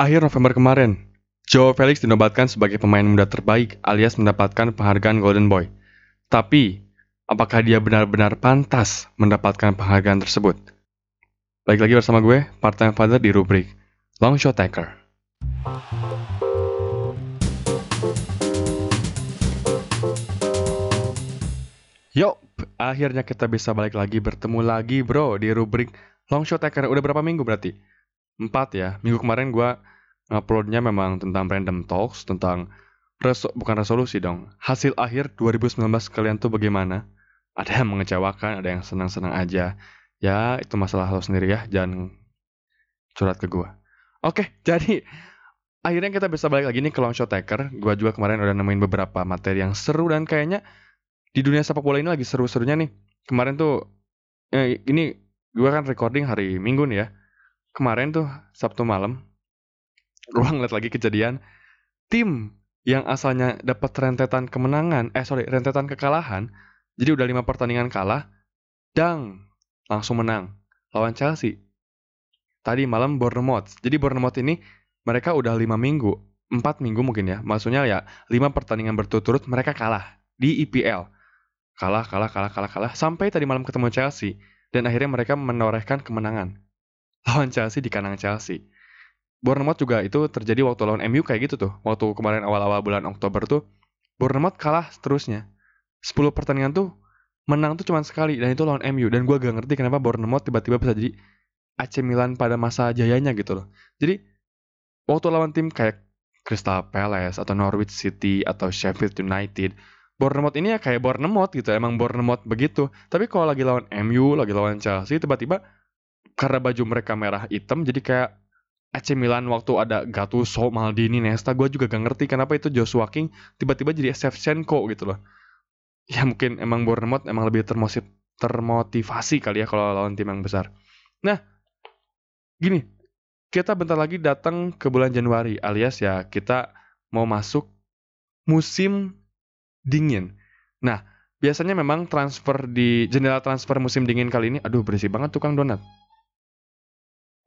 Akhir November kemarin, Joe Felix dinobatkan sebagai pemain muda terbaik alias mendapatkan penghargaan Golden Boy. Tapi, apakah dia benar-benar pantas mendapatkan penghargaan tersebut? Balik lagi bersama gue, part-time father di rubrik Long Shot Taker. Yuk, akhirnya kita bisa balik lagi bertemu lagi bro di rubrik Long Shot Taker. Udah berapa minggu berarti? Empat ya. Minggu kemarin gue nguploadnya memang tentang random talks, tentang reso bukan resolusi dong. Hasil akhir 2019 kalian tuh bagaimana? Ada yang mengecewakan, ada yang senang-senang aja. Ya, itu masalah lo sendiri ya, jangan curhat ke gue. Oke, jadi akhirnya kita bisa balik lagi nih ke Long Shot Taker. Gue juga kemarin udah nemuin beberapa materi yang seru dan kayaknya di dunia sepak bola ini lagi seru-serunya nih. Kemarin tuh, eh, ini gue kan recording hari Minggu nih ya kemarin tuh Sabtu malam, gue ngeliat lagi kejadian tim yang asalnya dapat rentetan kemenangan, eh sorry rentetan kekalahan, jadi udah lima pertandingan kalah, dan langsung menang lawan Chelsea. Tadi malam Bournemouth. Jadi Bournemouth ini mereka udah lima minggu, empat minggu mungkin ya. Maksudnya ya lima pertandingan berturut-turut mereka kalah di EPL. Kalah, kalah, kalah, kalah, kalah. Sampai tadi malam ketemu Chelsea. Dan akhirnya mereka menorehkan kemenangan lawan Chelsea di kandang Chelsea. Bournemouth juga itu terjadi waktu lawan MU kayak gitu tuh. Waktu kemarin awal-awal bulan Oktober tuh Bournemouth kalah seterusnya. 10 pertandingan tuh menang tuh cuma sekali dan itu lawan MU dan gue gak ngerti kenapa Bournemouth tiba-tiba bisa jadi AC Milan pada masa jayanya gitu loh. Jadi waktu lawan tim kayak Crystal Palace atau Norwich City atau Sheffield United, Bournemouth ini ya kayak Bournemouth gitu, emang Bournemouth begitu. Tapi kalau lagi lawan MU, lagi lawan Chelsea, tiba-tiba karena baju mereka merah hitam jadi kayak AC Milan waktu ada Gattuso, Maldini, Nesta, gue juga gak ngerti kenapa itu Joshua King tiba-tiba jadi Shevchenko gitu loh. Ya mungkin emang Bournemouth emang lebih termosip, termotivasi kali ya kalau lawan tim yang besar. Nah, gini, kita bentar lagi datang ke bulan Januari alias ya kita mau masuk musim dingin. Nah, biasanya memang transfer di jendela transfer musim dingin kali ini, aduh berisik banget tukang donat.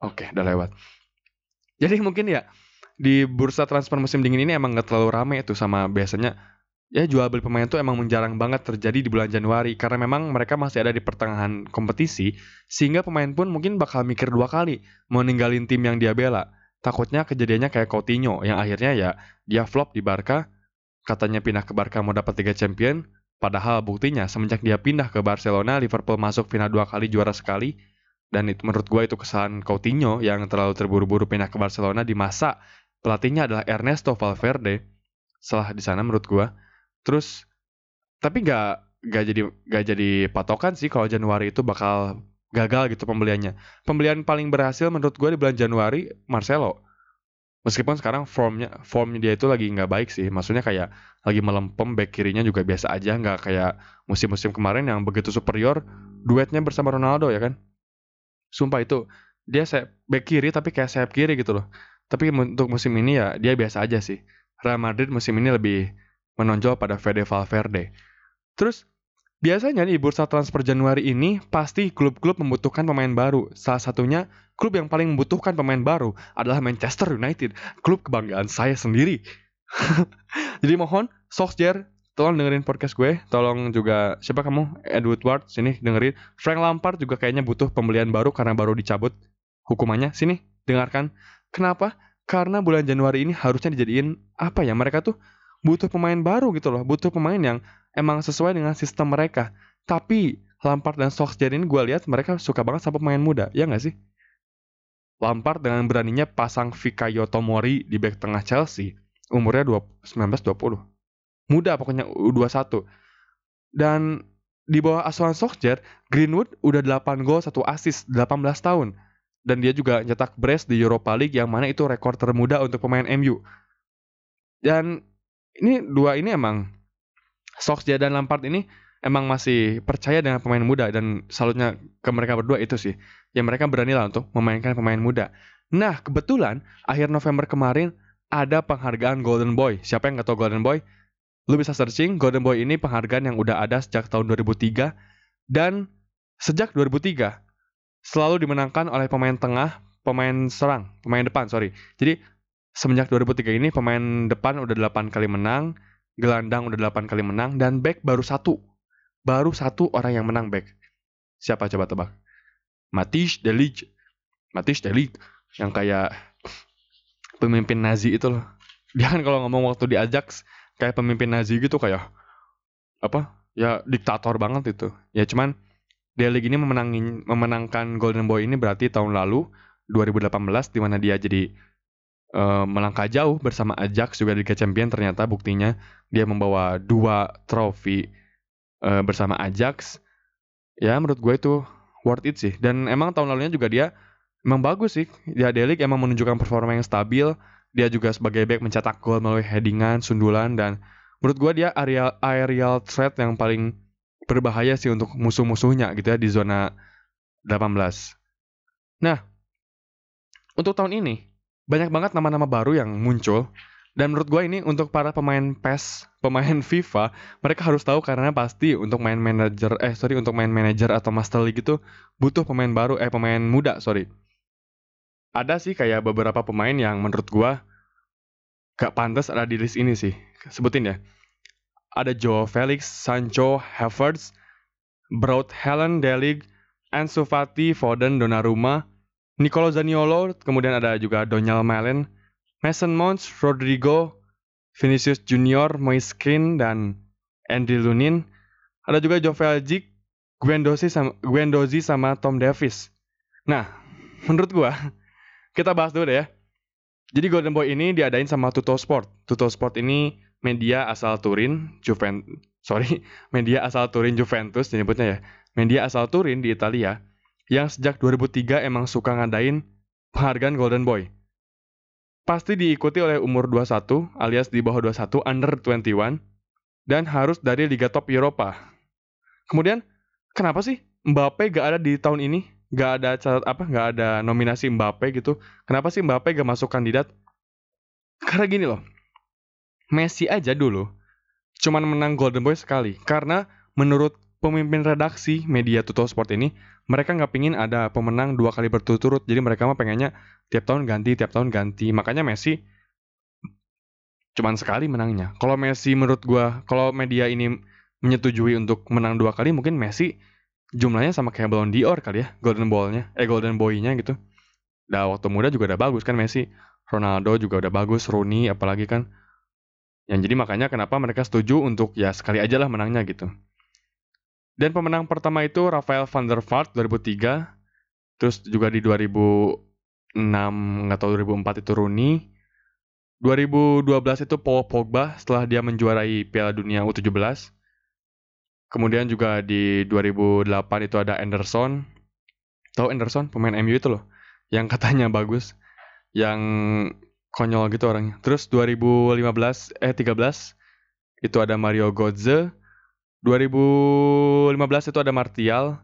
Oke, udah lewat. Jadi mungkin ya di bursa transfer musim dingin ini emang nggak terlalu rame itu sama biasanya ya jual beli pemain tuh emang jarang banget terjadi di bulan Januari karena memang mereka masih ada di pertengahan kompetisi sehingga pemain pun mungkin bakal mikir dua kali mau ninggalin tim yang dia bela. Takutnya kejadiannya kayak Coutinho yang akhirnya ya dia flop di Barca, katanya pindah ke Barca mau dapat tiga champion, padahal buktinya semenjak dia pindah ke Barcelona, Liverpool masuk final dua kali juara sekali, dan itu menurut gue itu kesalahan Coutinho yang terlalu terburu-buru pindah ke Barcelona di masa pelatihnya adalah Ernesto Valverde. Salah di sana menurut gue. Terus tapi nggak nggak jadi nggak jadi patokan sih kalau Januari itu bakal gagal gitu pembeliannya. Pembelian paling berhasil menurut gue di bulan Januari Marcelo. Meskipun sekarang formnya formnya dia itu lagi nggak baik sih. Maksudnya kayak lagi melempem back kirinya juga biasa aja, nggak kayak musim-musim kemarin yang begitu superior duetnya bersama Ronaldo ya kan. Sumpah itu dia saya back kiri tapi kayak sayap kiri gitu loh. Tapi untuk musim ini ya dia biasa aja sih. Real Madrid musim ini lebih menonjol pada Fede Valverde. Terus biasanya di bursa transfer Januari ini pasti klub-klub membutuhkan pemain baru. Salah satunya klub yang paling membutuhkan pemain baru adalah Manchester United, klub kebanggaan saya sendiri. Jadi mohon Solskjaer tolong dengerin podcast gue. Tolong juga siapa kamu? Edward Ward sini dengerin. Frank Lampard juga kayaknya butuh pembelian baru karena baru dicabut hukumannya. Sini dengarkan. Kenapa? Karena bulan Januari ini harusnya dijadiin apa ya? Mereka tuh butuh pemain baru gitu loh. Butuh pemain yang emang sesuai dengan sistem mereka. Tapi Lampard dan Solskjaer ini gue lihat mereka suka banget sama pemain muda. Ya nggak sih? Lampard dengan beraninya pasang Fikayo Tomori di back tengah Chelsea. Umurnya 19-20 muda pokoknya U21. Dan di bawah asuhan Solskjaer, Greenwood udah 8 gol, 1 assist, 18 tahun. Dan dia juga nyetak brace di Europa League yang mana itu rekor termuda untuk pemain MU. Dan ini dua ini emang Solskjaer dan Lampard ini emang masih percaya dengan pemain muda dan salutnya ke mereka berdua itu sih. Yang mereka berani lah untuk memainkan pemain muda. Nah, kebetulan akhir November kemarin ada penghargaan Golden Boy. Siapa yang gak tahu Golden Boy? Lu bisa searching Golden Boy ini penghargaan yang udah ada sejak tahun 2003 dan sejak 2003 selalu dimenangkan oleh pemain tengah, pemain serang, pemain depan, sorry. Jadi semenjak 2003 ini pemain depan udah 8 kali menang, gelandang udah 8 kali menang, dan back baru satu. Baru satu orang yang menang back. Siapa coba tebak? Matisse Delic. Matisse Delic. Yang kayak pemimpin Nazi itu loh. Dia kan kalau ngomong waktu di Ajax kayak pemimpin Nazi gitu kayak apa? Ya diktator banget itu. Ya cuman Delic ini memenangin, memenangkan Golden Boy ini berarti tahun lalu 2018 di mana dia jadi uh, melangkah jauh bersama Ajax juga Liga Champion ternyata buktinya dia membawa dua trofi uh, bersama Ajax. Ya menurut gue itu worth it sih. Dan emang tahun lalunya juga dia emang bagus sih. Dia Delik emang menunjukkan performa yang stabil. Dia juga sebagai back mencetak gol melalui headingan, sundulan dan menurut gue dia aerial aerial threat yang paling berbahaya sih untuk musuh-musuhnya gitu ya di zona 18. Nah, untuk tahun ini banyak banget nama-nama baru yang muncul dan menurut gue ini untuk para pemain PES, pemain FIFA, mereka harus tahu karena pasti untuk main manager, eh sorry untuk main manager atau master league itu butuh pemain baru, eh pemain muda, sorry. Ada sih kayak beberapa pemain yang menurut gue gak pantas ada di list ini sih. Sebutin ya. Ada Joe Felix, Sancho, Havertz, Broad Helen, Delig, Ansu Fati, Foden, Donnarumma, Nicolo Zaniolo, kemudian ada juga Daniel Malen, Mason Mount, Rodrigo, Vinicius Junior, Moiskin, dan Andy Lunin. Ada juga Joe Veljic, Gwendozi sama, sama Tom Davis. Nah, menurut gua, kita bahas dulu deh ya. Jadi Golden Boy ini diadain sama Tuto Sport. Tuto Sport ini media asal Turin, Juventus, sorry, media asal Turin Juventus nyebutnya ya. Media asal Turin di Italia yang sejak 2003 emang suka ngadain penghargaan Golden Boy pasti diikuti oleh umur 21 alias di bawah 21 under 21 dan harus dari Liga Top Eropa. Kemudian, kenapa sih Mbappe gak ada di tahun ini? Gak ada catat apa? Gak ada nominasi Mbappe gitu. Kenapa sih Mbappe gak masuk kandidat? Karena gini loh. Messi aja dulu cuman menang Golden Boy sekali karena menurut pemimpin redaksi media Tuto Sport ini mereka nggak pingin ada pemenang dua kali berturut-turut jadi mereka mah pengennya tiap tahun ganti tiap tahun ganti makanya Messi cuman sekali menangnya kalau Messi menurut gue kalau media ini menyetujui untuk menang dua kali mungkin Messi jumlahnya sama kayak Ballon d'Or kali ya Golden Ball-nya eh Golden Boy-nya gitu Dah waktu muda juga udah bagus kan Messi Ronaldo juga udah bagus Rooney apalagi kan yang jadi makanya kenapa mereka setuju untuk ya sekali aja lah menangnya gitu dan pemenang pertama itu Rafael van der Vaart 2003. Terus juga di 2006 nggak tahu 2004 itu Rooney. 2012 itu Paul Pogba setelah dia menjuarai Piala Dunia U17. Kemudian juga di 2008 itu ada Anderson. Tahu Anderson pemain MU itu loh yang katanya bagus, yang konyol gitu orangnya. Terus 2015 eh 13 itu ada Mario Götze, 2015 itu ada Martial.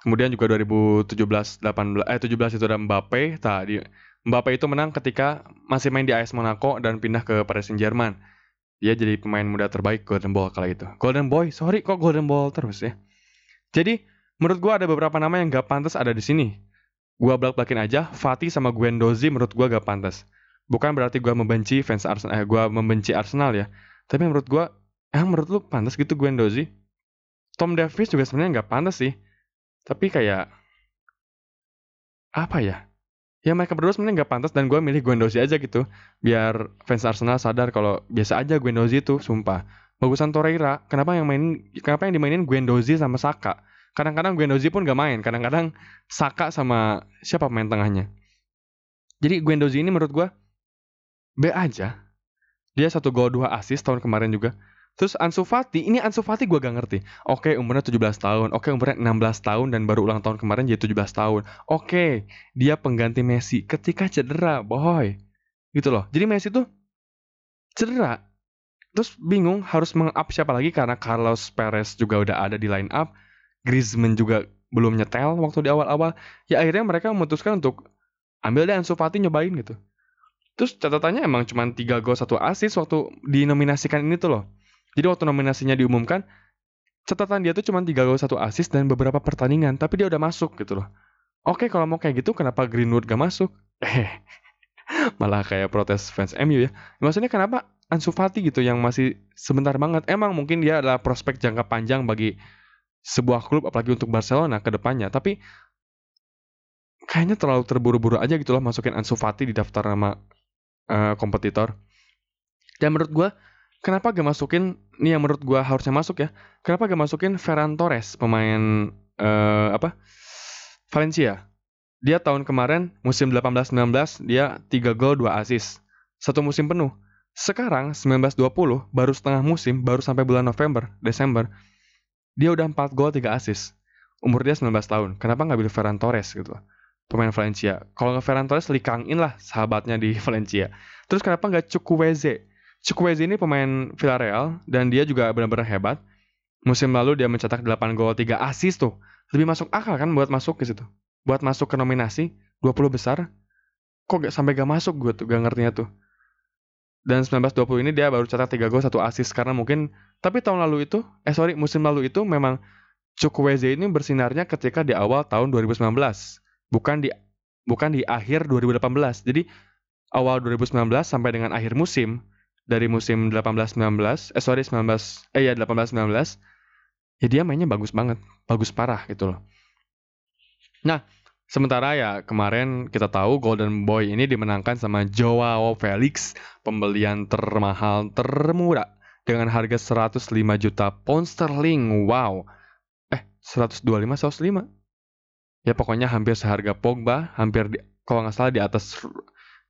Kemudian juga 2017 18 eh 17 itu ada Mbappe. Tadi Mbappe itu menang ketika masih main di AS Monaco dan pindah ke Paris Saint-Germain. Dia jadi pemain muda terbaik Golden Ball kala itu. Golden Boy, sorry kok Golden Ball terus ya. Jadi menurut gua ada beberapa nama yang gak pantas ada di sini. Gua belak-belakin aja, Fatih sama Guendouzi menurut gua gak pantas. Bukan berarti gua membenci fans Arsenal, eh, gua membenci Arsenal ya. Tapi menurut gua Eh menurut lu pantas gitu Gwendozi? Tom Davis juga sebenarnya nggak pantas sih. Tapi kayak apa ya? Ya mereka berdua sebenarnya nggak pantas dan gue milih Gwendozi aja gitu. Biar fans Arsenal sadar kalau biasa aja Gwendozi itu, sumpah. Bagusan Torreira, kenapa yang main kenapa yang dimainin Gwendozi sama Saka? Kadang-kadang Gwendozi pun gak main, kadang-kadang Saka sama siapa pemain tengahnya. Jadi Gwendozi ini menurut gue B aja. Dia satu gol dua assist tahun kemarin juga. Terus Ansu Fati, ini Ansu Fati gue gak ngerti. Oke, umurnya 17 tahun. Oke, umurnya 16 tahun dan baru ulang tahun kemarin jadi 17 tahun. Oke, dia pengganti Messi ketika cedera, boy. Gitu loh. Jadi Messi tuh cedera. Terus bingung harus meng-up siapa lagi karena Carlos Perez juga udah ada di line up. Griezmann juga belum nyetel waktu di awal-awal. Ya akhirnya mereka memutuskan untuk ambil deh Ansu Fati nyobain gitu. Terus catatannya emang cuma 3 gol 1 assist waktu dinominasikan ini tuh loh jadi waktu nominasinya diumumkan, catatan dia tuh cuma 3 gol 1 assist dan beberapa pertandingan, tapi dia udah masuk gitu loh. Oke, kalau mau kayak gitu kenapa Greenwood gak masuk? Eh, Malah kayak protes fans MU ya. Maksudnya kenapa Ansu Fati gitu yang masih sebentar banget. Emang mungkin dia adalah prospek jangka panjang bagi sebuah klub apalagi untuk Barcelona ke depannya. Tapi kayaknya terlalu terburu-buru aja gitu loh masukin Ansu Fati di daftar nama uh, kompetitor. Dan menurut gue, kenapa gak masukin, ini yang menurut gue harusnya masuk ya, kenapa gak masukin Ferran Torres, pemain uh, apa Valencia. Dia tahun kemarin musim 18-19 dia 3 gol 2 assist. Satu musim penuh. Sekarang 19-20 baru setengah musim, baru sampai bulan November, Desember. Dia udah 4 gol 3 assist. Umur dia 19 tahun. Kenapa nggak pilih Ferran Torres gitu? Pemain Valencia. Kalau nggak Ferran Torres, Likangin lah sahabatnya di Valencia. Terus kenapa nggak Chukwueze? Chukwueze ini pemain Villarreal dan dia juga benar-benar hebat. Musim lalu dia mencetak 8 gol 3 assist tuh. Lebih masuk akal kan buat masuk ke situ? Buat masuk ke nominasi 20 besar. Kok gak sampai gak masuk? Gue tuh gak ngertinya tuh dan 1920 ini dia baru cetak 3 gol 1 assist. Karena mungkin tapi tahun lalu itu eh sorry musim lalu itu memang Chukwueze ini bersinarnya ketika di awal tahun 2019 bukan di bukan di akhir 2018 jadi awal 2019 sampai dengan akhir musim dari musim 18-19 eh sorry 19 eh ya 18-19 ya dia mainnya bagus banget bagus parah gitu loh Nah, sementara ya kemarin kita tahu Golden Boy ini dimenangkan sama Joao Felix, pembelian termahal termurah dengan harga 105 juta pound sterling. Wow. Eh, 125 105. Ya pokoknya hampir seharga Pogba, hampir di, kalau nggak salah di atas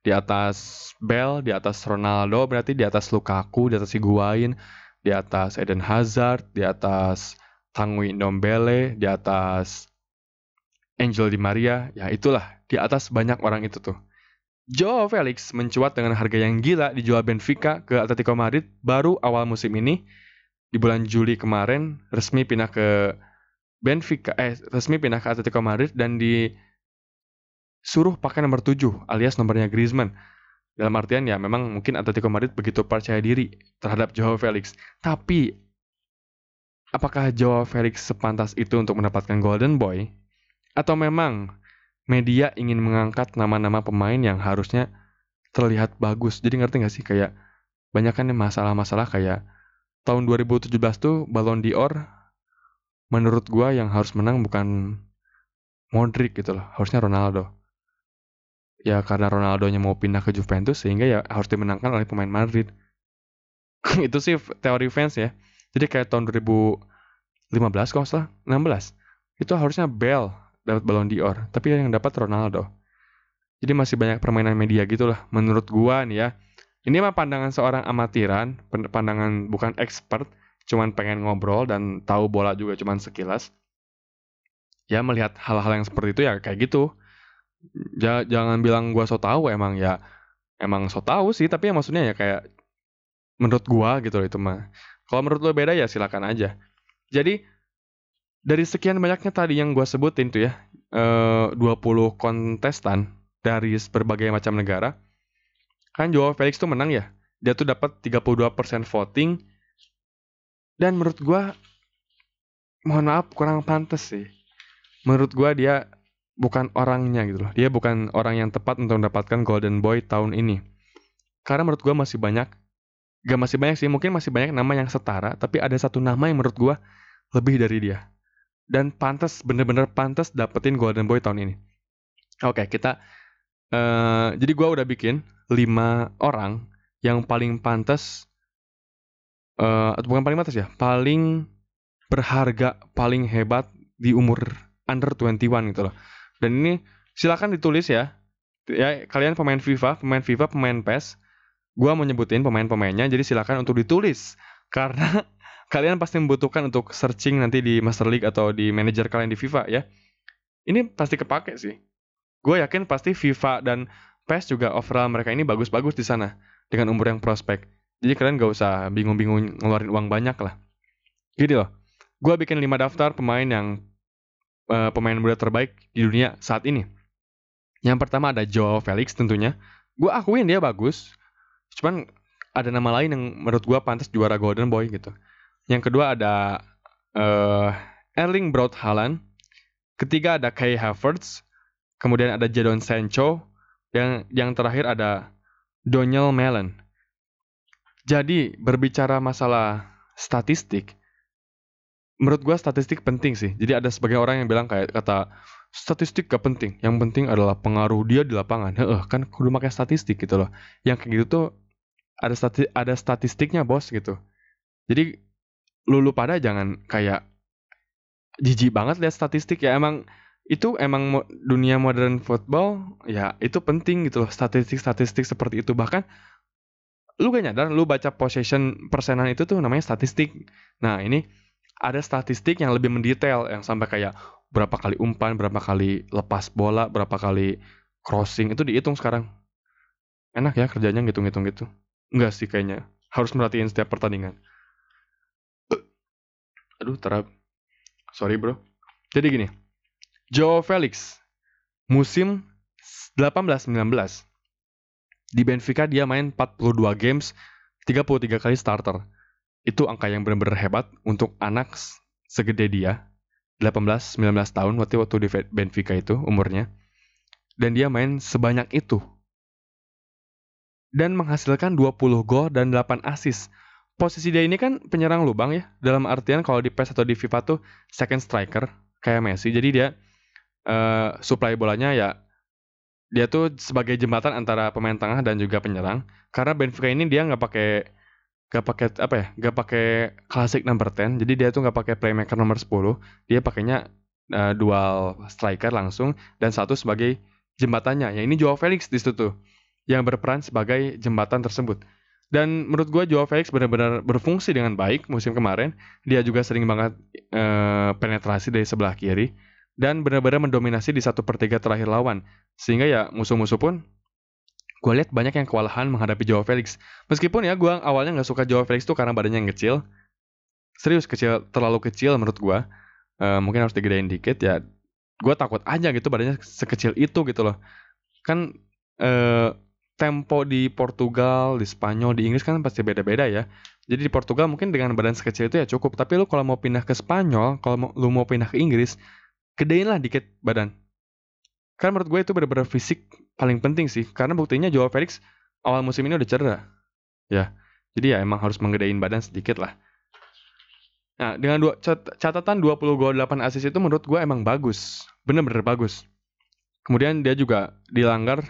di atas Bell, di atas Ronaldo, berarti di atas Lukaku, di atas Higuain, di atas Eden Hazard, di atas Tanguy Ndombele, di atas Angel Di Maria, ya itulah, di atas banyak orang itu tuh. Joao Felix mencuat dengan harga yang gila dijual Benfica ke Atletico Madrid baru awal musim ini. Di bulan Juli kemarin resmi pindah ke Benfica, eh resmi pindah ke Atletico Madrid dan disuruh pakai nomor 7 alias nomornya Griezmann. Dalam artian ya memang mungkin Atletico Madrid begitu percaya diri terhadap Joao Felix. Tapi apakah Joao Felix sepantas itu untuk mendapatkan Golden Boy? Atau memang media ingin mengangkat nama-nama pemain yang harusnya terlihat bagus. Jadi ngerti gak sih kayak banyak kan masalah-masalah kayak tahun 2017 tuh Ballon d'Or menurut gua yang harus menang bukan Modric gitu loh, harusnya Ronaldo. Ya karena Ronaldonya mau pindah ke Juventus sehingga ya harus dimenangkan oleh pemain Madrid. itu sih teori fans ya. Jadi kayak tahun 2015 kalau salah, 16. Itu harusnya Bell dapat Ballon d'Or, tapi yang dapat Ronaldo. Jadi masih banyak permainan media gitulah menurut gua nih ya. Ini mah pandangan seorang amatiran, pandangan bukan expert, cuman pengen ngobrol dan tahu bola juga cuman sekilas. Ya melihat hal-hal yang seperti itu ya kayak gitu. Ja, jangan bilang gua so tahu emang ya emang so tahu sih, tapi ya maksudnya ya kayak menurut gua gitu loh itu mah. Kalau menurut lo beda ya silakan aja. Jadi dari sekian banyaknya tadi yang gue sebutin tuh ya, eh, 20 kontestan dari berbagai macam negara, kan Joao Felix tuh menang ya. Dia tuh dapat 32% voting. Dan menurut gue, mohon maaf kurang pantas sih. Menurut gue dia bukan orangnya gitu loh. Dia bukan orang yang tepat untuk mendapatkan Golden Boy tahun ini. Karena menurut gue masih banyak, gak masih banyak sih, mungkin masih banyak nama yang setara, tapi ada satu nama yang menurut gue lebih dari dia dan pantas bener-bener pantas dapetin Golden Boy tahun ini. Oke, kita uh, jadi gue udah bikin lima orang yang paling pantas uh, bukan paling pantas ya, paling berharga, paling hebat di umur under 21 gitu loh. Dan ini silakan ditulis ya. Ya, kalian pemain FIFA, pemain FIFA, pemain PES, gua mau nyebutin pemain-pemainnya, jadi silakan untuk ditulis karena kalian pasti membutuhkan untuk searching nanti di Master League atau di manajer kalian di FIFA ya. Ini pasti kepake sih. Gue yakin pasti FIFA dan PES juga overall mereka ini bagus-bagus di sana dengan umur yang prospek. Jadi kalian gak usah bingung-bingung ngeluarin uang banyak lah. Gini loh, gue bikin 5 daftar pemain yang uh, pemain muda terbaik di dunia saat ini. Yang pertama ada Joao Felix tentunya. Gue akuin dia bagus. Cuman ada nama lain yang menurut gue pantas juara Golden Boy gitu. Yang kedua ada uh, Erling Braut Haaland. Ketiga ada Kai Havertz. Kemudian ada Jadon Sancho. Yang yang terakhir ada Daniel Mellon. Jadi berbicara masalah statistik, menurut gua statistik penting sih. Jadi ada sebagian orang yang bilang kayak kata statistik gak penting. Yang penting adalah pengaruh dia di lapangan. Heeh, kan kudu pakai statistik gitu loh. Yang kayak gitu tuh ada stati ada statistiknya bos gitu. Jadi lu, lu pada jangan kayak jijik banget lihat statistik ya emang itu emang dunia modern football ya itu penting gitu loh statistik-statistik seperti itu bahkan lu gak nyadar lu baca possession persenan itu tuh namanya statistik nah ini ada statistik yang lebih mendetail yang sampai kayak berapa kali umpan berapa kali lepas bola berapa kali crossing itu dihitung sekarang. Enak ya kerjanya ngitung-ngitung gitu. Enggak sih kayaknya. Harus merhatiin setiap pertandingan. Aduh terap. Sorry bro. Jadi gini. Joe Felix musim 18-19 di Benfica dia main 42 games 33 kali starter itu angka yang benar-benar hebat untuk anak segede dia 18-19 tahun waktu waktu di Benfica itu umurnya. Dan dia main sebanyak itu. Dan menghasilkan 20 gol dan 8 assist. Posisi dia ini kan penyerang lubang ya. Dalam artian kalau di PES atau di FIFA tuh second striker kayak Messi. Jadi dia uh, supply bolanya ya dia tuh sebagai jembatan antara pemain tengah dan juga penyerang. Karena Benfica ini dia nggak pakai nggak pakai apa ya nggak pakai klasik number 10 jadi dia tuh nggak pakai playmaker nomor 10 dia pakainya uh, dual striker langsung dan satu sebagai jembatannya. Ya ini Joao Felix di situ tuh yang berperan sebagai jembatan tersebut. Dan menurut gue Joao Felix benar-benar berfungsi dengan baik musim kemarin. Dia juga sering banget uh, penetrasi dari sebelah kiri dan benar-benar mendominasi di satu per tiga terakhir lawan. Sehingga ya musuh-musuh pun gue lihat banyak yang kewalahan menghadapi Joao Felix. Meskipun ya gue awalnya nggak suka Joao Felix tuh karena badannya yang kecil. Serius kecil, terlalu kecil menurut gue. Uh, mungkin harus digedein dikit ya. Gue takut aja gitu badannya sekecil itu gitu loh. Kan uh, tempo di Portugal, di Spanyol, di Inggris kan pasti beda-beda ya. Jadi di Portugal mungkin dengan badan sekecil itu ya cukup. Tapi lu kalau mau pindah ke Spanyol, kalau lu mau pindah ke Inggris, gedein lah dikit badan. Karena menurut gue itu benar-benar fisik paling penting sih. Karena buktinya Joao Felix awal musim ini udah cedera. Ya, jadi ya emang harus menggedein badan sedikit lah. Nah, dengan dua, catatan 20 gol 8 assist itu menurut gue emang bagus. Bener-bener bagus. Kemudian dia juga dilanggar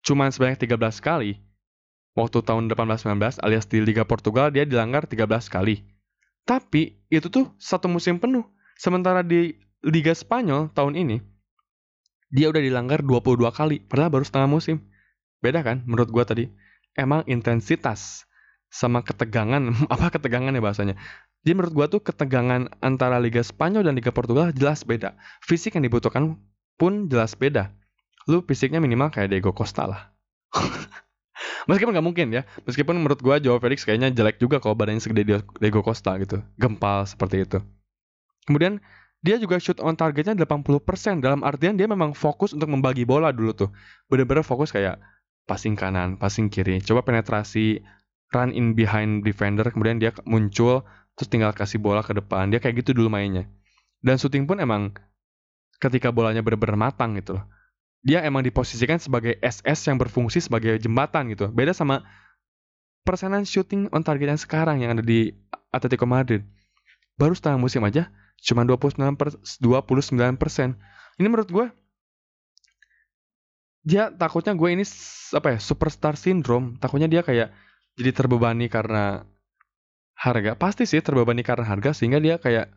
cuma sebanyak 13 kali. Waktu tahun 18-19 alias di Liga Portugal dia dilanggar 13 kali. Tapi itu tuh satu musim penuh. Sementara di Liga Spanyol tahun ini dia udah dilanggar 22 kali, padahal baru setengah musim. Beda kan menurut gua tadi? Emang intensitas sama ketegangan, apa ketegangan ya bahasanya? Jadi menurut gua tuh ketegangan antara Liga Spanyol dan Liga Portugal jelas beda. Fisik yang dibutuhkan pun jelas beda. Lu fisiknya minimal kayak Diego Costa lah. Meskipun nggak mungkin ya. Meskipun menurut gua Joao Felix kayaknya jelek juga kalau badannya segede Diego Costa gitu. Gempal seperti itu. Kemudian dia juga shoot on targetnya 80% dalam artian dia memang fokus untuk membagi bola dulu tuh. Bener-bener fokus kayak passing kanan, passing kiri, coba penetrasi, run in behind defender, kemudian dia muncul, terus tinggal kasih bola ke depan. Dia kayak gitu dulu mainnya. Dan shooting pun emang ketika bolanya bener-bener matang gitu loh. Dia emang diposisikan sebagai SS yang berfungsi sebagai jembatan gitu. Beda sama persenan shooting on target yang sekarang yang ada di Atletico Madrid. Baru setengah musim aja, Cuma 29 per, 29 persen. Ini menurut gue dia takutnya gue ini apa ya superstar syndrome. Takutnya dia kayak jadi terbebani karena harga. Pasti sih terbebani karena harga sehingga dia kayak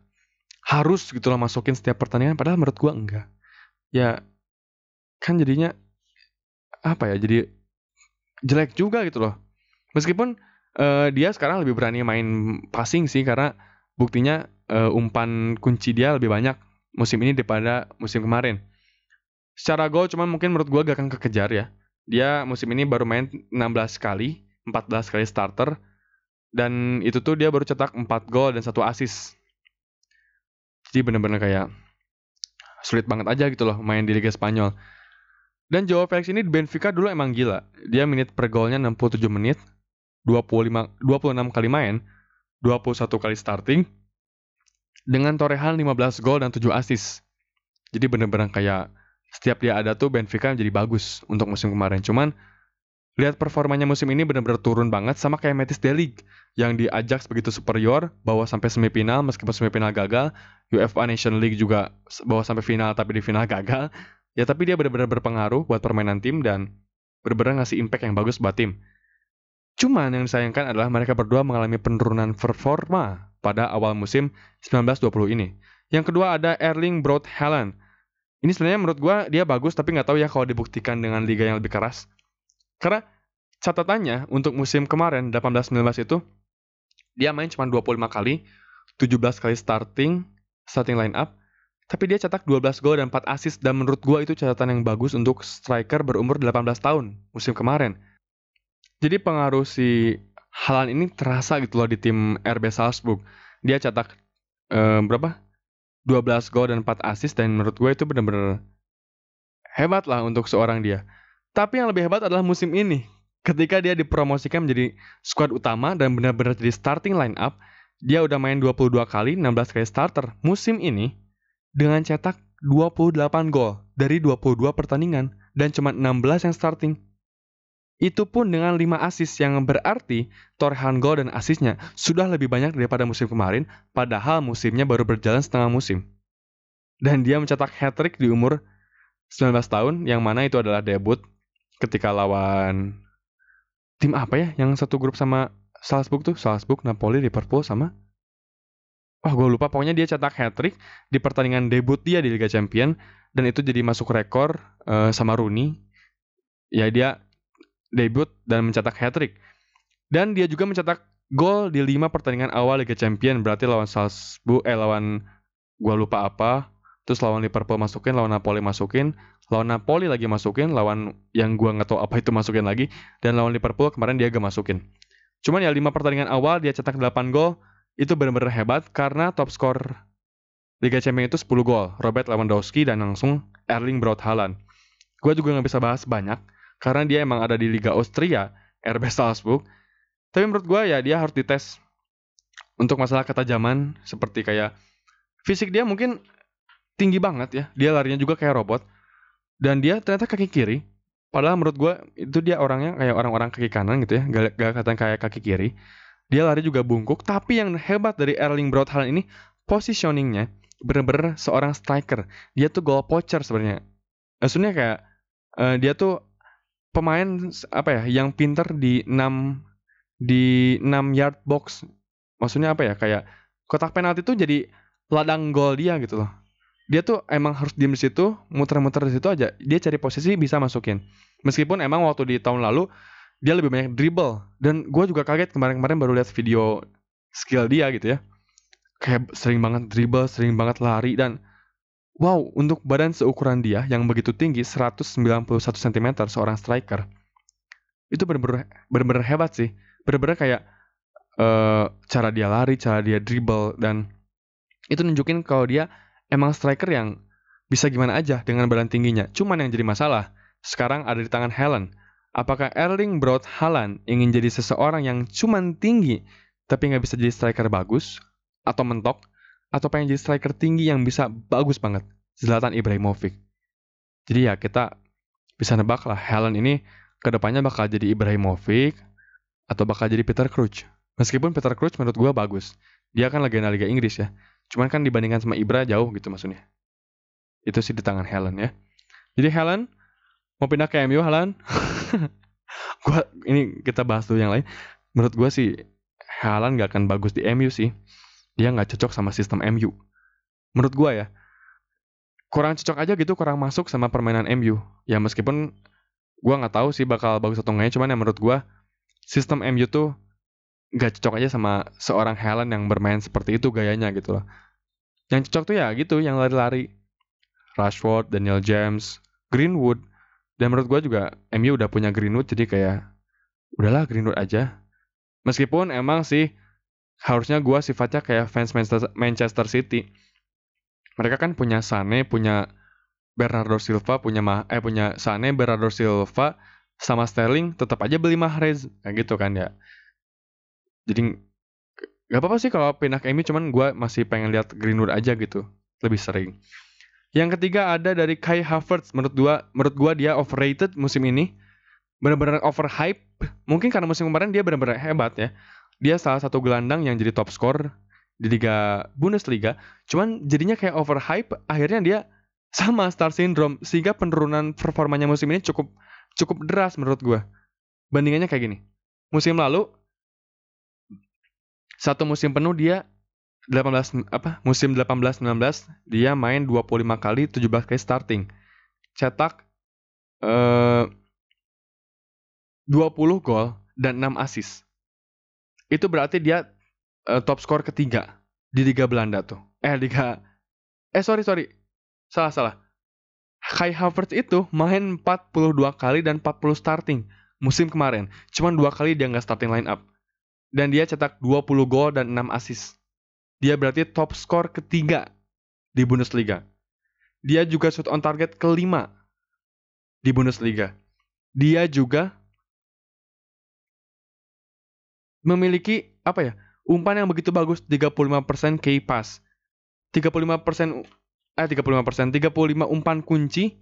harus gitu loh masukin setiap pertandingan. Padahal menurut gue enggak. Ya kan jadinya apa ya jadi jelek juga gitu loh. Meskipun uh, dia sekarang lebih berani main passing sih karena buktinya uh, umpan kunci dia lebih banyak musim ini daripada musim kemarin. Secara gol cuman mungkin menurut gue gak akan kekejar ya. Dia musim ini baru main 16 kali, 14 kali starter. Dan itu tuh dia baru cetak 4 gol dan 1 assist. Jadi bener-bener kayak sulit banget aja gitu loh main di Liga Spanyol. Dan Joao Felix ini di Benfica dulu emang gila. Dia menit per golnya 67 menit, 25 26 kali main, 21 kali starting, dengan torehan 15 gol dan 7 assist. Jadi bener-bener kayak setiap dia ada tuh Benfica jadi bagus untuk musim kemarin. Cuman lihat performanya musim ini benar-benar turun banget sama kayak Metis Delig yang di Ajax begitu superior, bawa sampai semifinal meskipun semifinal gagal, UEFA Nation League juga bawa sampai final tapi di final gagal. Ya tapi dia benar-benar berpengaruh buat permainan tim dan benar-benar ngasih impact yang bagus buat tim. Cuman yang disayangkan adalah mereka berdua mengalami penurunan performa pada awal musim 1920 ini. Yang kedua ada Erling Braut Haaland. Ini sebenarnya menurut gue dia bagus tapi nggak tahu ya kalau dibuktikan dengan liga yang lebih keras. Karena catatannya untuk musim kemarin 18-19 itu dia main cuma 25 kali, 17 kali starting, starting line up, tapi dia cetak 12 gol dan 4 assist dan menurut gue itu catatan yang bagus untuk striker berumur 18 tahun musim kemarin. Jadi pengaruh si Haaland ini terasa gitu loh di tim RB Salzburg. Dia cetak eh, berapa? 12 gol dan 4 assist dan menurut gue itu benar-benar hebat lah untuk seorang dia. Tapi yang lebih hebat adalah musim ini. Ketika dia dipromosikan menjadi squad utama dan benar-benar jadi starting line up, dia udah main 22 kali, 16 kali starter musim ini dengan cetak 28 gol dari 22 pertandingan dan cuma 16 yang starting. Itu pun dengan 5 assist yang berarti torehan gol dan asisnya sudah lebih banyak daripada musim kemarin, padahal musimnya baru berjalan setengah musim. Dan dia mencetak hat-trick di umur 19 tahun, yang mana itu adalah debut ketika lawan tim apa ya yang satu grup sama Salzburg tuh, Salzburg, Napoli, Liverpool sama Wah, gue lupa. Pokoknya dia cetak hat-trick di pertandingan debut dia di Liga Champion dan itu jadi masuk rekor uh, sama Rooney. Ya dia debut dan mencetak hat-trick. Dan dia juga mencetak gol di 5 pertandingan awal Liga Champion, berarti lawan Salzburg eh lawan gua lupa apa, terus lawan Liverpool masukin, lawan Napoli masukin, lawan Napoli lagi masukin, lawan yang gua nggak tahu apa itu masukin lagi, dan lawan Liverpool kemarin dia gak masukin. Cuman ya 5 pertandingan awal dia cetak 8 gol, itu benar-benar hebat karena top skor Liga Champions itu 10 gol, Robert Lewandowski dan langsung Erling Braut Haaland. Gue juga nggak bisa bahas banyak, karena dia emang ada di Liga Austria, RB Salzburg. Tapi menurut gue ya dia harus dites untuk masalah ketajaman seperti kayak fisik dia mungkin tinggi banget ya. Dia larinya juga kayak robot. Dan dia ternyata kaki kiri. Padahal menurut gue itu dia orangnya kayak orang-orang kaki kanan gitu ya. Gak, gak kayak kaki kiri. Dia lari juga bungkuk. Tapi yang hebat dari Erling Braut Haaland ini positioningnya bener-bener seorang striker. Dia tuh goal poacher sebenarnya. Maksudnya kayak uh, dia tuh pemain apa ya yang pinter di 6 di 6 yard box. Maksudnya apa ya? Kayak kotak penalti tuh jadi ladang gol dia gitu loh. Dia tuh emang harus diem di situ, muter-muter di situ aja. Dia cari posisi bisa masukin. Meskipun emang waktu di tahun lalu dia lebih banyak dribble dan gue juga kaget kemarin-kemarin baru lihat video skill dia gitu ya. Kayak sering banget dribble, sering banget lari dan Wow, untuk badan seukuran dia yang begitu tinggi 191 cm seorang striker. Itu benar-benar hebat sih. Benar-benar kayak uh, cara dia lari, cara dia dribble dan itu nunjukin kalau dia emang striker yang bisa gimana aja dengan badan tingginya. Cuman yang jadi masalah sekarang ada di tangan Helen. Apakah Erling Braut Haaland ingin jadi seseorang yang cuman tinggi tapi nggak bisa jadi striker bagus atau mentok atau pengen jadi striker tinggi yang bisa bagus banget Zlatan Ibrahimovic. Jadi ya kita bisa nebak lah Helen ini ke depannya bakal jadi Ibrahimovic atau bakal jadi Peter Crouch. Meskipun Peter Crouch menurut gue bagus. Dia kan legenda Liga Inggris ya. Cuman kan dibandingkan sama Ibra jauh gitu maksudnya. Itu sih di tangan Helen ya. Jadi Helen mau pindah ke MU Helen. gua ini kita bahas dulu yang lain. Menurut gue sih Helen gak akan bagus di MU sih dia nggak cocok sama sistem MU. Menurut gue ya, kurang cocok aja gitu, kurang masuk sama permainan MU. Ya meskipun gue nggak tahu sih bakal bagus atau enggaknya, cuman ya menurut gue sistem MU tuh nggak cocok aja sama seorang Helen yang bermain seperti itu gayanya gitu loh. Yang cocok tuh ya gitu, yang lari-lari. Rashford, Daniel James, Greenwood. Dan menurut gue juga MU udah punya Greenwood jadi kayak udahlah Greenwood aja. Meskipun emang sih harusnya gue sifatnya kayak fans Manchester City. Mereka kan punya Sane, punya Bernardo Silva, punya Ma eh punya Sane, Bernardo Silva, sama Sterling, tetap aja beli Mahrez, kayak gitu kan ya. Jadi gak apa-apa sih kalau pindah ke MU, cuman gue masih pengen lihat Greenwood aja gitu, lebih sering. Yang ketiga ada dari Kai Havertz. Menurut gua, menurut gua dia overrated musim ini. Benar-benar overhype. Mungkin karena musim kemarin dia benar-benar hebat ya. Dia salah satu gelandang yang jadi top score di Liga Bundesliga. Cuman jadinya kayak overhype. Akhirnya dia sama star syndrome sehingga penurunan performanya musim ini cukup cukup deras menurut gua. Bandingannya kayak gini. Musim lalu satu musim penuh dia 18 apa musim 18 19 dia main 25 kali 17 kali starting. Cetak eh 20 gol dan 6 assist. Itu berarti dia eh, top skor ketiga di Liga Belanda tuh. Eh Liga Eh sorry sorry. Salah salah. Kai Havertz itu main 42 kali dan 40 starting musim kemarin. Cuman dua kali dia nggak starting line up. Dan dia cetak 20 gol dan 6 assist. Dia berarti top skor ketiga di Bundesliga. Dia juga shoot on target kelima di Bundesliga. Dia juga memiliki apa ya? Umpan yang begitu bagus 35% key pass. 35% eh 35%, 35 umpan kunci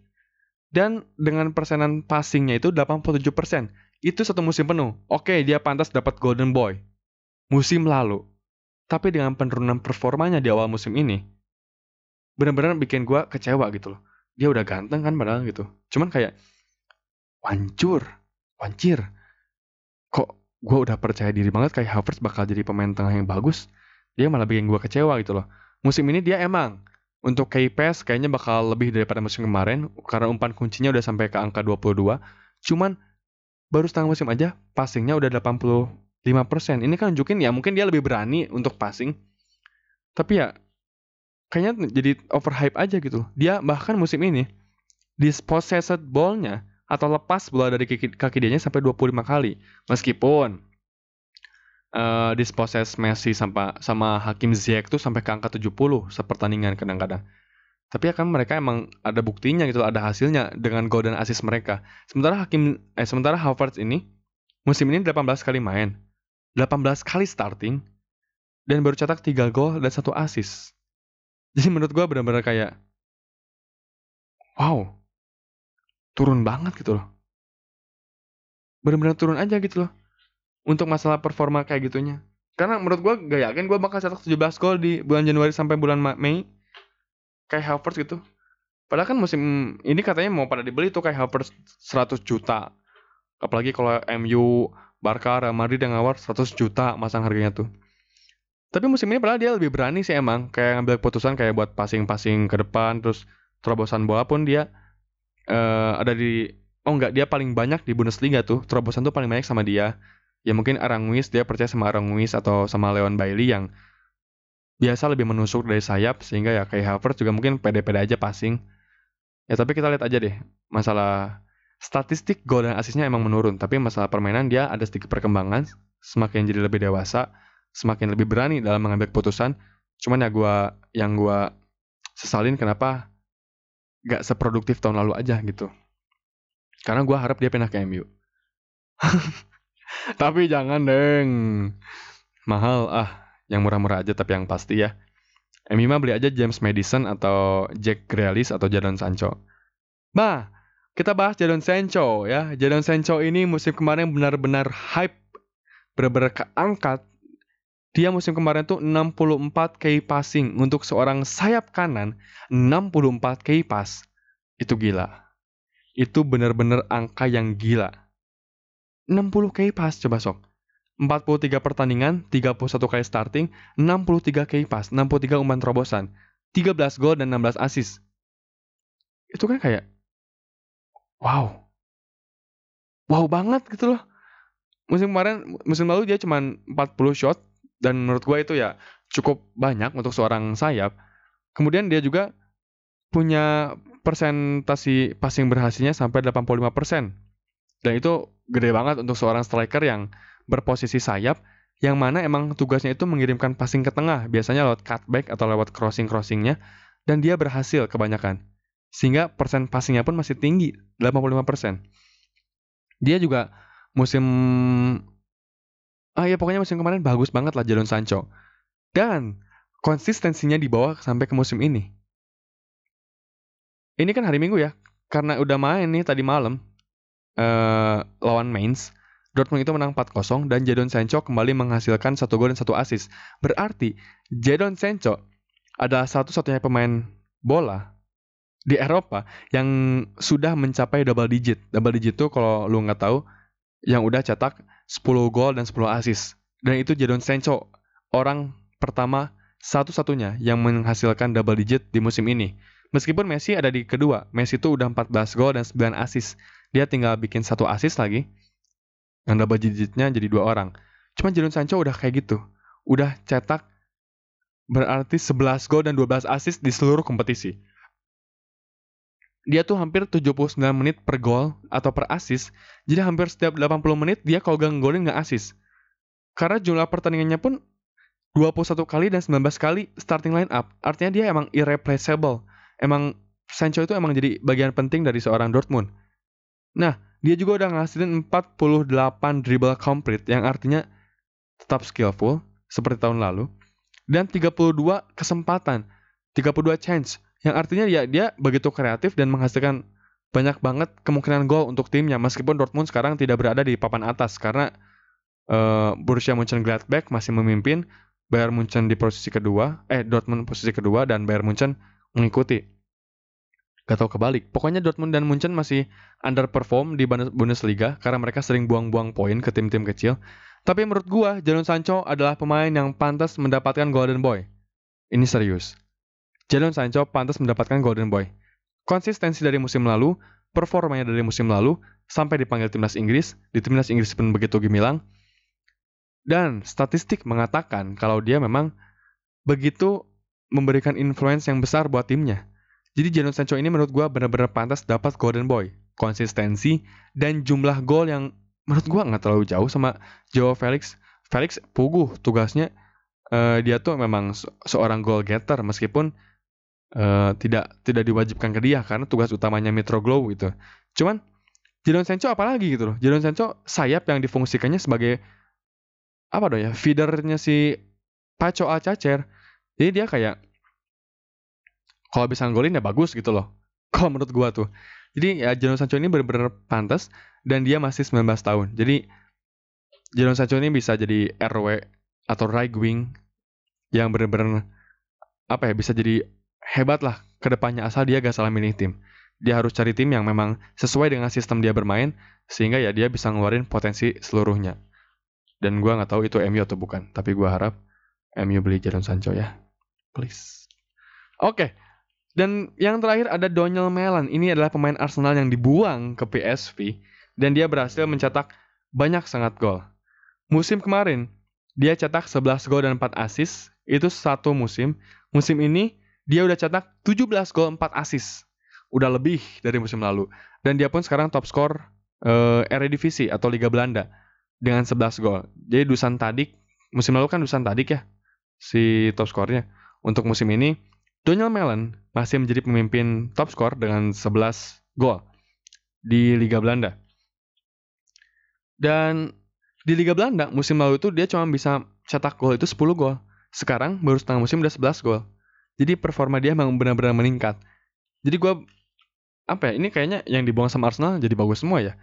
dan dengan persenan passingnya itu 87%. Itu satu musim penuh. Oke, dia pantas dapat Golden Boy. Musim lalu. Tapi dengan penurunan performanya di awal musim ini, benar-benar bikin gue kecewa gitu loh. Dia udah ganteng kan padahal gitu. Cuman kayak, wancur, wancir. Kok gue udah percaya diri banget kayak Havertz bakal jadi pemain tengah yang bagus. Dia malah bikin gue kecewa gitu loh. Musim ini dia emang untuk KPS kayaknya bakal lebih daripada musim kemarin karena umpan kuncinya udah sampai ke angka 22. Cuman baru setengah musim aja passingnya udah 80 5%. Ini kan nunjukin ya mungkin dia lebih berani untuk passing. Tapi ya kayaknya jadi overhype aja gitu. Dia bahkan musim ini dispossessed ball-nya atau lepas bola dari kaki, kaki dia sampai 25 kali. Meskipun uh, dispossess Messi sama sama Hakim Ziyech tuh sampai ke angka 70 sepertandingan kadang-kadang. Tapi ya kan mereka emang ada buktinya gitu, ada hasilnya dengan gol dan assist mereka. Sementara Hakim eh sementara Havertz ini musim ini 18 kali main. 18 kali starting dan baru cetak 3 gol dan 1 assist. Jadi menurut gue benar-benar kayak wow. Turun banget gitu loh. Benar-benar turun aja gitu loh. Untuk masalah performa kayak gitunya. Karena menurut gue gak yakin gue bakal cetak 17 gol di bulan Januari sampai bulan Mei. Kayak Havertz gitu. Padahal kan musim ini katanya mau pada dibeli tuh kayak Havertz 100 juta. Apalagi kalau MU Barca, Real Madrid yang ngawar 100 juta masang harganya tuh. Tapi musim ini padahal dia lebih berani sih emang. Kayak ngambil keputusan kayak buat passing-passing ke depan. Terus terobosan bola pun dia uh, ada di... Oh enggak, dia paling banyak di Bundesliga tuh. Terobosan tuh paling banyak sama dia. Ya mungkin Aranguiz, dia percaya sama Aranguiz atau sama Leon Bailey yang biasa lebih menusuk dari sayap. Sehingga ya kayak Havertz juga mungkin pede-pede aja passing. Ya tapi kita lihat aja deh. Masalah statistik gol dan asisnya emang menurun, tapi masalah permainan dia ada sedikit perkembangan, semakin jadi lebih dewasa, semakin lebih berani dalam mengambil keputusan. Cuman ya gue yang gue sesalin kenapa gak seproduktif tahun lalu aja gitu. Karena gue harap dia pindah ke MU. tapi jangan deng. Mahal ah, yang murah-murah aja tapi yang pasti ya. MU mah beli aja James Madison atau Jack Grealish atau Jadon Sancho. Bah, kita bahas Jadon Sancho ya. Jadon Sancho ini musim kemarin benar-benar hype, benar-benar keangkat. Dia musim kemarin tuh 64 key passing untuk seorang sayap kanan, 64 key pass. Itu gila. Itu benar-benar angka yang gila. 60 key pass coba sok. 43 pertandingan, 31 kali starting, 63 key pass, 63 umpan terobosan, 13 gol dan 16 assist. Itu kan kayak wow wow banget gitu loh musim kemarin musim lalu dia cuma 40 shot dan menurut gue itu ya cukup banyak untuk seorang sayap. Kemudian dia juga punya persentasi passing berhasilnya sampai 85% dan itu gede banget untuk seorang striker yang berposisi sayap yang mana emang tugasnya itu mengirimkan passing ke tengah biasanya lewat cutback atau lewat crossing-crossingnya dan dia berhasil kebanyakan. Sehingga persen passingnya pun masih tinggi, 85%. Dia juga musim ah ya pokoknya musim kemarin bagus banget lah Jadon Sancho. Dan konsistensinya di bawah sampai ke musim ini. ini kan hari Minggu ya. Karena udah main nih tadi malam uh, lawan Mainz. Dortmund itu menang 4-0 dan Jadon Sancho kembali menghasilkan satu gol dan satu assist. Berarti Jadon Sancho adalah satu-satunya pemain bola di Eropa yang sudah mencapai double digit. Double digit itu kalau lu nggak tahu yang udah cetak 10 gol dan 10 assist. Dan itu Jadon Sancho, orang pertama satu-satunya yang menghasilkan double digit di musim ini. Meskipun Messi ada di kedua, Messi itu udah 14 gol dan 9 assist. Dia tinggal bikin satu assist lagi yang double digitnya jadi dua orang. Cuma Jadon Sancho udah kayak gitu. Udah cetak berarti 11 gol dan 12 assist di seluruh kompetisi. Dia tuh hampir 79 menit per gol atau per assist. Jadi hampir setiap 80 menit dia kalau gak ngegolin gak assist. Karena jumlah pertandingannya pun 21 kali dan 19 kali starting line up. Artinya dia emang irreplaceable. Emang Sancho itu emang jadi bagian penting dari seorang Dortmund. Nah, dia juga udah ngasilin 48 dribble complete yang artinya tetap skillful seperti tahun lalu dan 32 kesempatan, 32 chance yang artinya dia dia begitu kreatif dan menghasilkan banyak banget kemungkinan gol untuk timnya meskipun Dortmund sekarang tidak berada di papan atas karena uh, Borussia Mönchengladbach masih memimpin, Bayern Munchen di posisi kedua, eh Dortmund posisi kedua dan Bayern Munchen mengikuti. Gak tau kebalik. Pokoknya Dortmund dan Munchen masih underperform di Bundesliga karena mereka sering buang-buang poin ke tim-tim kecil. Tapi menurut gua, Jadon Sancho adalah pemain yang pantas mendapatkan Golden Boy. Ini serius. Jadon Sancho pantas mendapatkan Golden Boy. Konsistensi dari musim lalu, performanya dari musim lalu, sampai dipanggil timnas Inggris, di timnas Inggris pun begitu gemilang. Dan statistik mengatakan kalau dia memang begitu memberikan influence yang besar buat timnya. Jadi Jadon Sancho ini menurut gue benar-benar pantas dapat Golden Boy. Konsistensi dan jumlah gol yang menurut gue nggak terlalu jauh sama Joe Felix. Felix puguh tugasnya. Uh, dia tuh memang se seorang goal getter meskipun uh, tidak tidak diwajibkan ke dia karena tugas utamanya Metro Glow gitu. Cuman Jadon Sancho apalagi gitu loh. Jadon Sancho sayap yang difungsikannya sebagai apa dong ya feedernya si Paco Alcacer. Jadi dia kayak kalau bisa ngolin ya bagus gitu loh. Kalau menurut gua tuh. Jadi ya Jadon Sancho ini benar-benar pantas dan dia masih 19 tahun. Jadi Jadon Sancho ini bisa jadi RW atau right wing yang benar-benar apa ya bisa jadi hebat lah ke depannya asal dia gak salah milih tim. Dia harus cari tim yang memang sesuai dengan sistem dia bermain sehingga ya dia bisa ngeluarin potensi seluruhnya. Dan gua nggak tahu itu MU atau bukan, tapi gua harap MU beli Jadon Sancho ya. Please. Oke, okay. Dan yang terakhir ada Daniel Melan. Ini adalah pemain Arsenal yang dibuang ke PSV dan dia berhasil mencetak banyak sangat gol. Musim kemarin dia cetak 11 gol dan 4 assist. Itu satu musim. Musim ini dia udah cetak 17 gol 4 assist. Udah lebih dari musim lalu. Dan dia pun sekarang top skor uh, Eredivisie atau Liga Belanda dengan 11 gol. Jadi Dusan Tadik musim lalu kan Dusan Tadik ya si top skornya. Untuk musim ini Daniel Mellon masih menjadi pemimpin top skor dengan 11 gol di Liga Belanda. Dan di Liga Belanda musim lalu itu dia cuma bisa cetak gol itu 10 gol. Sekarang baru setengah musim udah 11 gol. Jadi performa dia memang benar-benar meningkat. Jadi gue apa ya ini kayaknya yang dibuang sama Arsenal jadi bagus semua ya.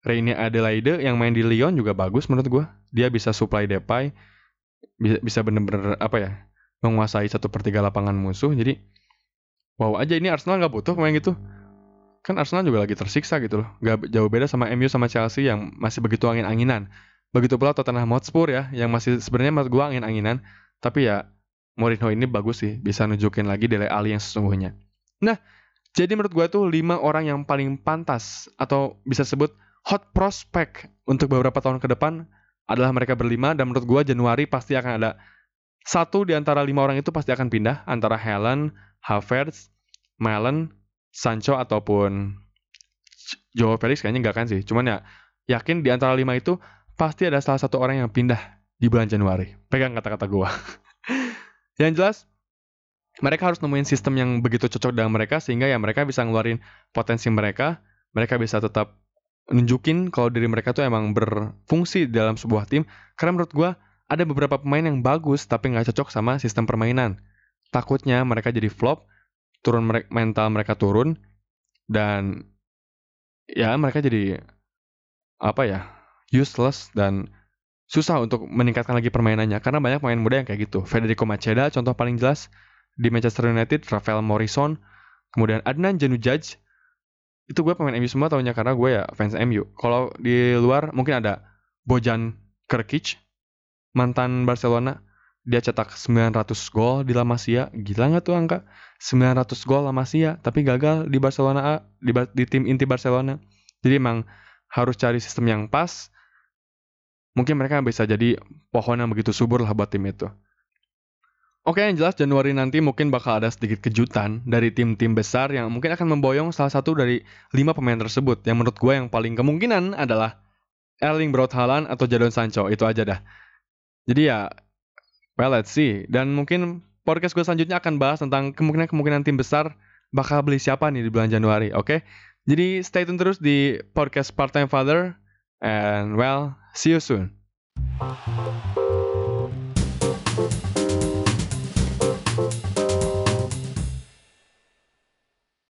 Reini Adelaide yang main di Lyon juga bagus menurut gue. Dia bisa supply Depay, bisa bisa bener-bener apa ya menguasai satu per tiga lapangan musuh jadi wow aja ini Arsenal nggak butuh pemain gitu kan Arsenal juga lagi tersiksa gitu loh gak jauh beda sama MU sama Chelsea yang masih begitu angin-anginan begitu pula Tottenham Hotspur ya yang masih sebenarnya menurut gua angin-anginan tapi ya Mourinho ini bagus sih bisa nunjukin lagi Dele Alli yang sesungguhnya nah jadi menurut gua tuh lima orang yang paling pantas atau bisa sebut hot prospect untuk beberapa tahun ke depan adalah mereka berlima dan menurut gua Januari pasti akan ada satu di antara lima orang itu pasti akan pindah antara Helen, Havertz, Malen, Sancho ataupun Joe Felix kayaknya nggak kan sih. Cuman ya yakin di antara lima itu pasti ada salah satu orang yang pindah di bulan Januari. Pegang kata-kata gua. yang jelas mereka harus nemuin sistem yang begitu cocok dengan mereka sehingga ya mereka bisa ngeluarin potensi mereka, mereka bisa tetap nunjukin kalau diri mereka tuh emang berfungsi dalam sebuah tim. Karena menurut gua ada beberapa pemain yang bagus tapi nggak cocok sama sistem permainan. Takutnya mereka jadi flop, turun mental mereka turun, dan ya mereka jadi apa ya useless dan susah untuk meningkatkan lagi permainannya karena banyak pemain muda yang kayak gitu. Federico Macheda contoh paling jelas di Manchester United, Rafael Morrison, kemudian Adnan Januzaj itu gue pemain MU semua tahunya karena gue ya fans MU. Kalau di luar mungkin ada Bojan Krkic, mantan Barcelona. Dia cetak 900 gol di La Masia. Gila nggak tuh angka? 900 gol La Masia, tapi gagal di Barcelona A, di, di tim inti Barcelona. Jadi emang harus cari sistem yang pas. Mungkin mereka bisa jadi pohon yang begitu subur lah buat tim itu. Oke, yang jelas Januari nanti mungkin bakal ada sedikit kejutan dari tim-tim besar yang mungkin akan memboyong salah satu dari lima pemain tersebut. Yang menurut gue yang paling kemungkinan adalah Erling Braut Haaland atau Jadon Sancho. Itu aja dah. Jadi ya, well let's see. Dan mungkin podcast gue selanjutnya akan bahas tentang kemungkinan-kemungkinan tim besar bakal beli siapa nih di bulan Januari, oke? Okay? Jadi stay tune terus di podcast Part Time Father. And well, see you soon.